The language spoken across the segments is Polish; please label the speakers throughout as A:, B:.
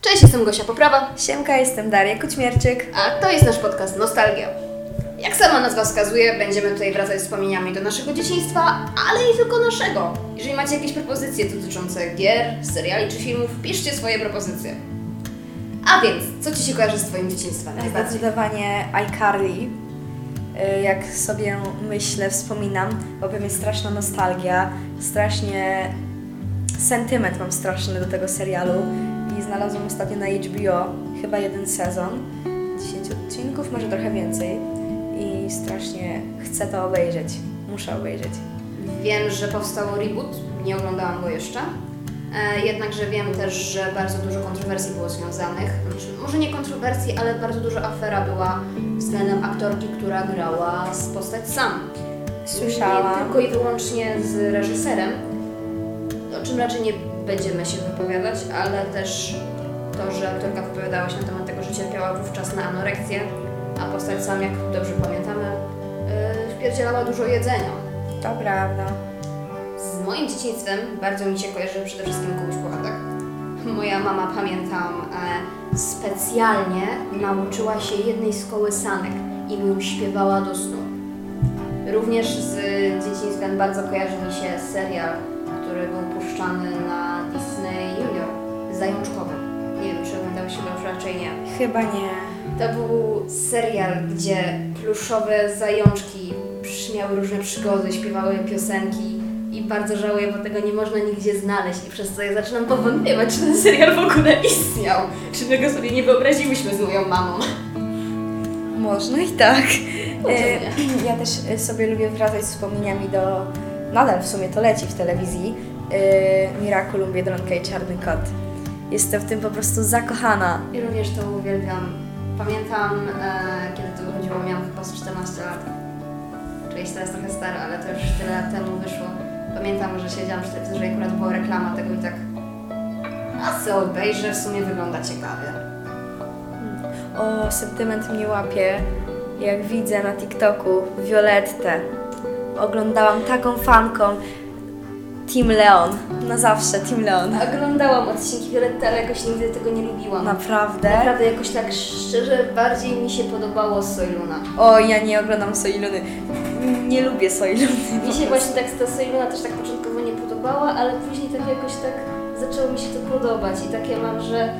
A: Cześć, jestem Gosia Poprawa,
B: Siemka, jestem Daria Kućmierczyk.
A: a to jest nasz podcast Nostalgia. Jak sama nazwa wskazuje, będziemy tutaj wracać z wspomnieniami do naszego dzieciństwa, ale i tylko naszego. Jeżeli macie jakieś propozycje dotyczące gier, seriali czy filmów, piszcie swoje propozycje. A więc, co Ci się kojarzy z Twoim dzieciństwem najbardziej?
B: Zdecydowanie iCarly. Y, Jak sobie myślę, wspominam, bo pewnie straszna nostalgia, strasznie sentyment mam straszny do tego serialu i znalazłam ostatnio na HBO chyba jeden sezon, 10 odcinków, może trochę więcej i strasznie chcę to obejrzeć, muszę obejrzeć.
A: Wiem, że powstał reboot, nie oglądałam go jeszcze. E, jednakże wiem też, że bardzo dużo kontrowersji było związanych. Znaczy, może nie kontrowersji, ale bardzo duża afera była względem aktorki, która grała z postać Sam. Nie
B: Słyszałam.
A: tylko i wyłącznie z reżyserem, o czym raczej nie będziemy się wypowiadać, ale też to, że aktorka wypowiadała się na temat tego, że cierpiała wówczas na anoreksję, a postać Sam, jak dobrze pamiętamy, yy, wpierdzielała dużo jedzenia.
B: To prawda.
A: Z moim dzieciństwem bardzo mi się kojarzy przede wszystkim Kubuś Puchatek. Moja mama, pamiętam, e, specjalnie nauczyła się jednej z kołysanek i mi ją śpiewała do snu. Również z dzieciństwem bardzo kojarzy mi się serial, który był puszczany na Disney Junior, Zajączkowy. Nie wiem, czy oglądałeś go już raczej nie.
B: Chyba nie.
A: To był serial, gdzie pluszowe zajączki miały różne przygody, śpiewały piosenki i bardzo żałuję, bo tego nie można nigdzie znaleźć i przez co ja zaczynam powątpiewać, czy ten serial w ogóle istniał, czy my go sobie nie wyobraziłyśmy z moją mamą.
B: Można i tak. E. Ja też sobie lubię wracać z wspomnieniami do. Nadal w sumie to leci w telewizji. E, Miraculum, Biedronka i Czarny Kot. Jestem w tym po prostu zakochana.
A: I również to uwielbiam. Pamiętam, e, kiedy to wychodziło, miałam chyba z 14 lat. Czyli jest teraz trochę stara, ale to już tyle lat temu wyszło. Pamiętam, że siedziałam przy telewizorze i akurat była reklama tego i tak a co obejrzę, w sumie wygląda ciekawie.
B: O, sentyment mnie łapie, jak widzę na TikToku Violettę. Oglądałam taką fanką. Team Leon. Na zawsze Team Leon.
A: Oglądałam odcinki Violetty, ale jakoś nigdy tego nie lubiłam.
B: Naprawdę?
A: Naprawdę jakoś tak szczerze bardziej mi się podobało Soiluna.
B: O, ja nie oglądam Soiluny. Nie lubię Soiluny.
A: Mi się właśnie tak ta Soiluna też tak początkowo nie podobała, ale później tak jakoś tak zaczęło mi się to podobać i takie mam, że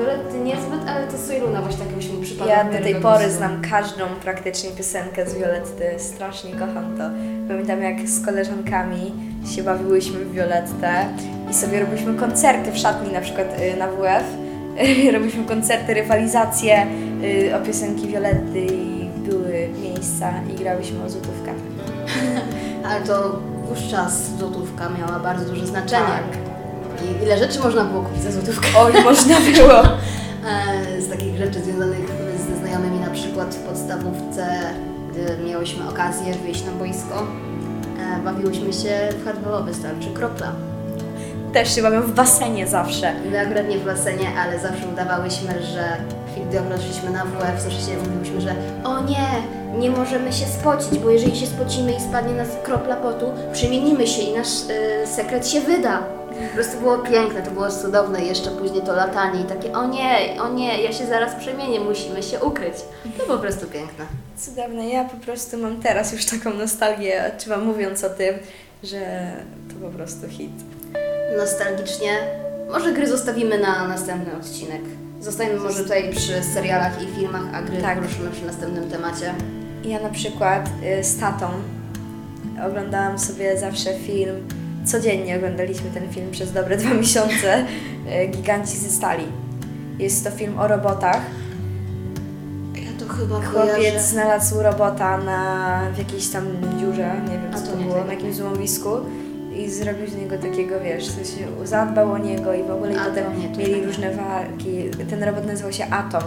A: Violetty niezbyt, ale to Soiluna właśnie tak jakoś mi przypadła.
B: Ja do tej pory
A: gustu.
B: znam każdą praktycznie piosenkę z Violetty. Strasznie kocham to. Pamiętam jak z koleżankami się bawiłyśmy w Violettę i sobie robiliśmy koncerty w szatni, na przykład y, na WF. robiliśmy koncerty, rywalizacje y, o piosenki Violetty i były miejsca i grałyśmy o złotówkę.
A: Ale to wówczas złotówka miała bardzo duże znaczenie.
B: Tak.
A: Ile rzeczy można było kupić za złotówkę?
B: Oj, można było.
A: E, z takich rzeczy związanych ze znajomymi, na przykład w podstawówce, gdy miałyśmy okazję wyjść na boisko, e, bawiłyśmy się w hardballowy stal czy kropla.
B: Też się bawią w basenie zawsze.
A: My akurat nie w basenie, ale zawsze udawałyśmy, że gdy szliśmy na WF, zawsze się mówiłyśmy, że o nie, nie możemy się spocić, bo jeżeli się spocimy i spadnie nas kropla potu, przemienimy się i nasz y, sekret się wyda. Po prostu było piękne, to było cudowne jeszcze później to latanie i takie o nie, o nie, ja się zaraz przemienię, musimy się ukryć. To po prostu piękne.
B: Cudowne. Ja po prostu mam teraz już taką nostalgię, odczuwam mówiąc o tym, że to po prostu hit.
A: Nostalgicznie. Może gry zostawimy na następny odcinek. Zostańmy może tutaj przy serialach i filmach, a gry
B: Tak.
A: poruszymy przy następnym temacie.
B: Ja na przykład y, z tatą oglądałam sobie zawsze film, codziennie oglądaliśmy ten film przez dobre dwa miesiące, y, Giganci ze stali. Jest to film o robotach.
A: Ja to chyba
B: Chłopiec
A: kojarzę.
B: znalazł robota na, w jakiejś tam dziurze, nie wiem co
A: to
B: było,
A: tego
B: na jakimś złomowisku i zrobił z niego takiego, wiesz, coś zadbał o niego i w ogóle i potem
A: nie,
B: mieli różne walki. Ten robot nazywał się Atom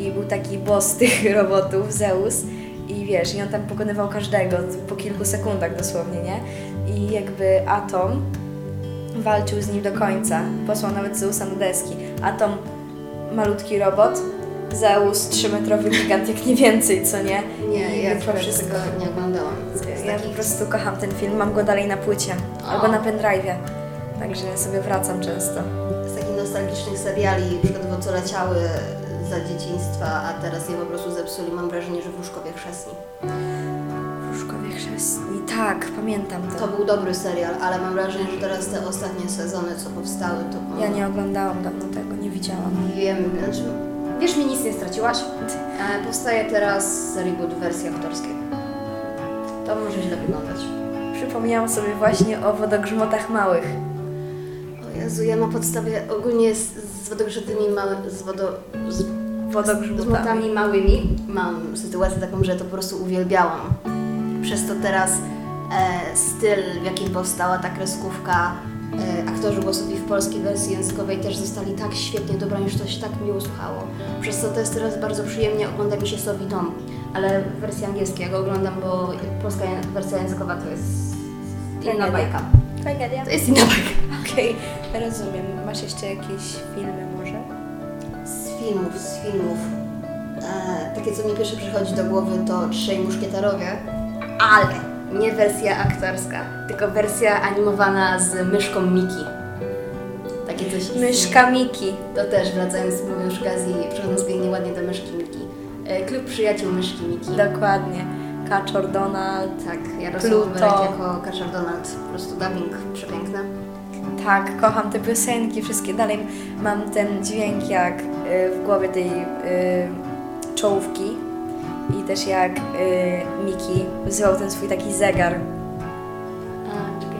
B: i był taki boss tych robotów, Zeus i wiesz, i on tam pokonywał każdego po kilku sekundach dosłownie, nie? I jakby Atom walczył z nim do końca, posłał nawet Zeusa na deski. Atom, malutki robot, Zeus, trzymetrowy gigant, jak nie więcej, co nie?
A: Nie,
B: I
A: ja akurat
B: wszystko.
A: tego nie oglądałam.
B: Ja po prostu kocham ten film, mam go dalej na płycie
A: O.
B: albo na pendrive'ie, także sobie wracam często.
A: Z takich nostalgicznych seriali, przykładowo co leciały za dzieciństwa, a teraz je po prostu zepsuli. Mam wrażenie, że Wróżkowie Chrzestni.
B: Tak, pamiętam to.
A: To był dobry serial, ale mam wrażenie, że teraz te ostatnie sezony, co powstały, to...
B: Ja nie oglądałam dawno tego, nie widziałam.
A: Wiem, znaczy, wiesz, mi nic nie straciłaś. E, powstaje teraz reboot wersji aktorskiej. To może źle wyglądać.
B: Przypomniałam sobie właśnie o wodogrzmotach małych.
A: O Jezu, ja na podstawie ogólnie z, z wodogrzmotymi mały, z wodo... Z,
B: Wodogrzmotami.
A: grzmotami małymi mam sytuację taką, że to po prostu uwielbiałam. Przez to teraz e, styl, w jakim powstała ta kreskówka, e, aktorzy głosowi w polskiej wersji językowej też zostali tak świetnie dobrani, że to się tak miło słuchało. Przez to to jest teraz bardzo przyjemnie ogląda mi się Sowi Dom, ale w wersji angielskiej ja go oglądam, bo polska wersja językowa to jest inna bajka.
B: Tragedia.
A: To jest inna bajka.
B: Okej, rozumiem. Masz jeszcze jakieś filmy może?
A: Z filmów, z filmów. E, takie, co mi pierwsze przychodzi do głowy, to Trzej Muszkieterowie, ale nie wersja aktorska, tylko wersja animowana z myszką Miki. Takie coś istnieje.
B: Myszka Miki.
A: To też, wracając mówiąc przy okazji, przechodząc pięknie ładnie do myszki Miki. E, klub przyjaciół myszki Miki.
B: Dokładnie. Kaczor Donald.
A: Tak, Jarosław
B: Pluto.
A: Jako Kaczor Donald. Po prostu dubbing przepiękny.
B: Tak, kocham te piosenki, wszystkie. Dalej mam ten dźwięk jak y, w głowie tej y, czołówki. I też jak y, Miki wzywał ten swój taki zegar.
A: A, czekaj.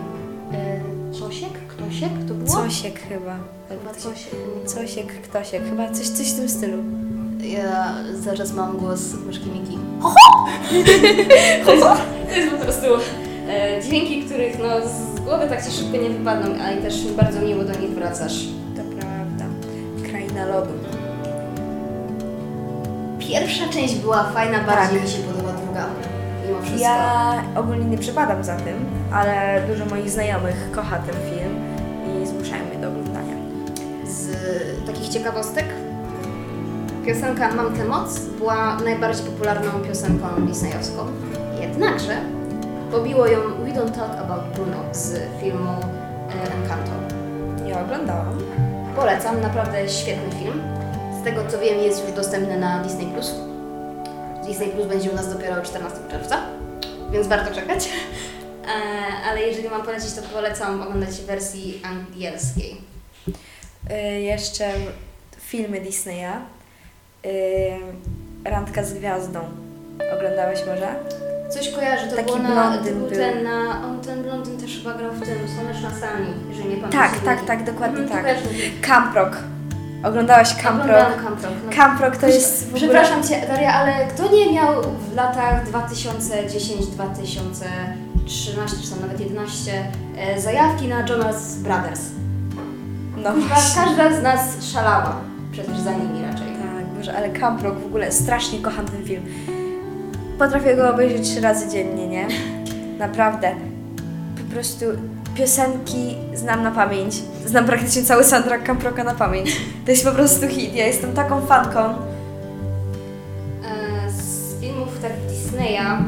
A: E, Czosiek? Ktosiek? To było?
B: Cosiek chyba.
A: Chyba Czosiek.
B: Cosiek, ktosiek. Chyba coś, coś w tym stylu.
A: Ja zaraz mam głos myszki Miki. To jest po prostu e, dźwięki, których no, z głowy tak ci szybko nie wypadną, ale też bardzo miło do nich wracasz.
B: To prawda. Kraina lodu.
A: Pierwsza część była fajna, bardziej
B: Tak.
A: mi się podoba druga. Mimo wszystko.
B: Ja ogólnie nie przepadam za tym, ale dużo moich znajomych kocha ten film i zmuszają mnie do oglądania.
A: Z takich ciekawostek, piosenka Mam tę moc była najbardziej popularną piosenką disneyowską. Jednakże pobiło ją We Don't Talk About Bruno z filmu Encanto.
B: Nie oglądałam.
A: Polecam, naprawdę świetny film. Z tego co wiem jest już dostępny na Disney+. Plus. Disney Plus będzie u nas dopiero 14 czerwca, więc warto czekać. E, Ale jeżeli mam polecić, to polecam oglądać w wersji angielskiej.
B: Y, jeszcze filmy Disneya. Y, Randka z gwiazdą. Oglądałeś może?
A: Coś kojarzę, to
B: Taki
A: na, to był
B: był.
A: ten na, on ten blondyn też chyba grał w tym Słoneczna Sami, jeżeli nie pamiętam.
B: Tak, tak, tak, dokładnie tak.
A: Kojarzę.
B: Oglądałaś Camp Rock?
A: Camp Rock. No.
B: Camp Rock to jest w ogóle...
A: Przepraszam Cię, Daria, ale kto nie miał w latach 2010-2013, czy tam nawet 11, e, zajawki na Jonas Brothers?
B: No
A: Chyba każda z nas szalała przecież za nimi raczej.
B: Tak, Boże, ale Camp Rock w ogóle strasznie kocham ten film. Potrafię go obejrzeć trzy razy dziennie, nie? Naprawdę. Po prostu piosenki znam na pamięć. Znam praktycznie cały soundtrack Camp Rocka na pamięć. To jest po prostu hit. Ja jestem taką fanką.
A: E, Z filmów tak Disneya, mm,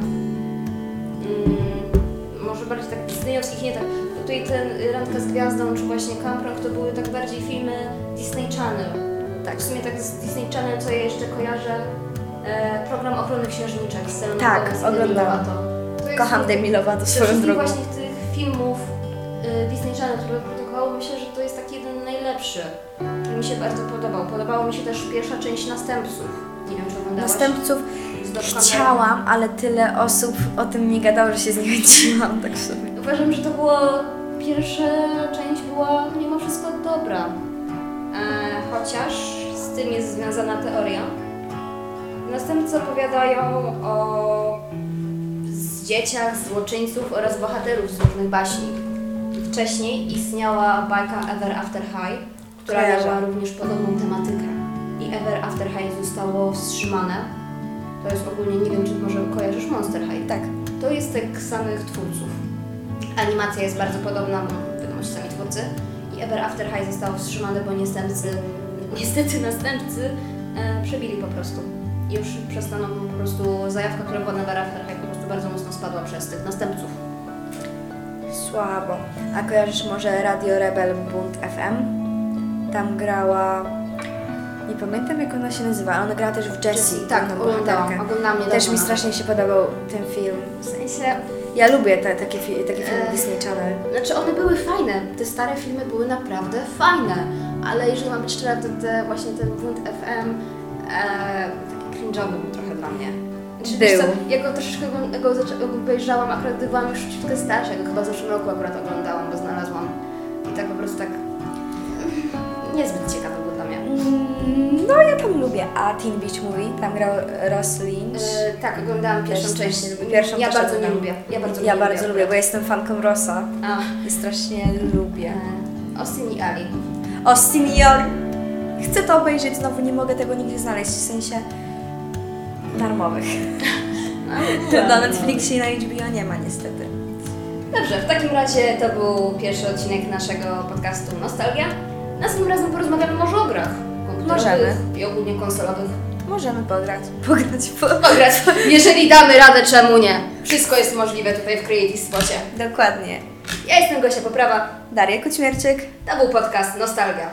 A: może bardziej tak disneyowskich, nie tak, tutaj ten Randka z Gwiazdą, czy właśnie Camp Rock, to były tak bardziej filmy Disney Channel. Tak, w sumie tak z Disney Channel, co ja jeszcze kojarzę, e, program Ochrony Księżniczek z Seleną
B: Tak, oglądałam. Kocham Demi Lovato swoją drogą.
A: właśnie tych filmów y, Channel, które produkowało, myślę, że to jest taki jeden najlepszy, który mi się bardzo podobał. Podobała mi się też pierwsza część Następców. Nie wiem, czy oglądałaś.
B: Następców chciałam, ale tyle osób o tym mi gadało, że się zniechęciłam, tak sobie.
A: Uważam, że to było. Pierwsza część była mimo wszystko dobra. E, chociaż z tym jest związana teoria. Następcy opowiadają o z dzieciach, złoczyńców oraz bohaterów z różnych baśni. Wcześniej istniała bajka Ever After High, która
B: Kojarzę.
A: miała również podobną tematykę. I Ever After High zostało wstrzymane. To jest ogólnie, nie wiem czy może kojarzysz Monster High.
B: Tak.
A: To jest tych samych twórców. Animacja jest bardzo podobna, bo wiadomo, ci sami twórcy. I Ever After High zostało wstrzymane, bo następcy, niestety następcy e, przebili po prostu. I już przestaną po prostu, zajawka, która była na Ever After High po prostu bardzo mocno spadła przez tych następców.
B: Słabo. A kojarzysz może Radio Rebel Bunt FM? Tam grała... Nie pamiętam jak ona się nazywa, ale ona grała też w Jessie.
A: Tak, oglądałam. Oglądałam.
B: Też mi strasznie się podobał ten film.
A: W sensie,
B: Ja lubię te, takie, fi- takie filmy
A: E,
B: Disney Channel.
A: Znaczy one były fajne, te stare filmy były naprawdę fajne, ale jeżeli mam być szczera, to te, właśnie ten Błąd FM e, taki cringe'owy był trochę dla mnie. Znaczy, wiesz. Co, ja go troszeczkę go, obejrzałam, akurat gdy byłam już troszeczkę starsza, go chyba w zeszłym roku akurat oglądałam, bo znalazłam i tak po prostu tak mm, niezbyt ciekawy był dla mnie.
B: Mm, No ja tam lubię. A Teen Beach Movie, tam grał Ross Lynch.
A: E, tak, oglądałam pierwszą
B: Też
A: część.
B: Pierwszą
A: ja bardzo nie lubię. Ja bardzo,
B: ja bardzo
A: lubię.
B: bo jestem fanką Rossa
A: A,
B: i strasznie lubię.
A: e, Austin i Ali.
B: Austin i Oli. Chcę to obejrzeć, znowu nie mogę tego nigdzie znaleźć, w sensie darmowych. Na Netflixie i na HBO nie ma niestety.
A: Dobrze, w takim razie to był pierwszy odcinek naszego podcastu Nostalgia. Następnym razem porozmawiamy może o grach
B: Możemy.
A: i ogólnie konsolowych.
B: Możemy pograć. Pograć po...
A: Pograć, jeżeli damy radę, czemu nie? Wszystko jest możliwe tutaj w Creative Spocie.
B: Dokładnie.
A: Ja jestem Gosia Poprawa,
B: Daria Kućmierczyk.
A: to był podcast Nostalgia.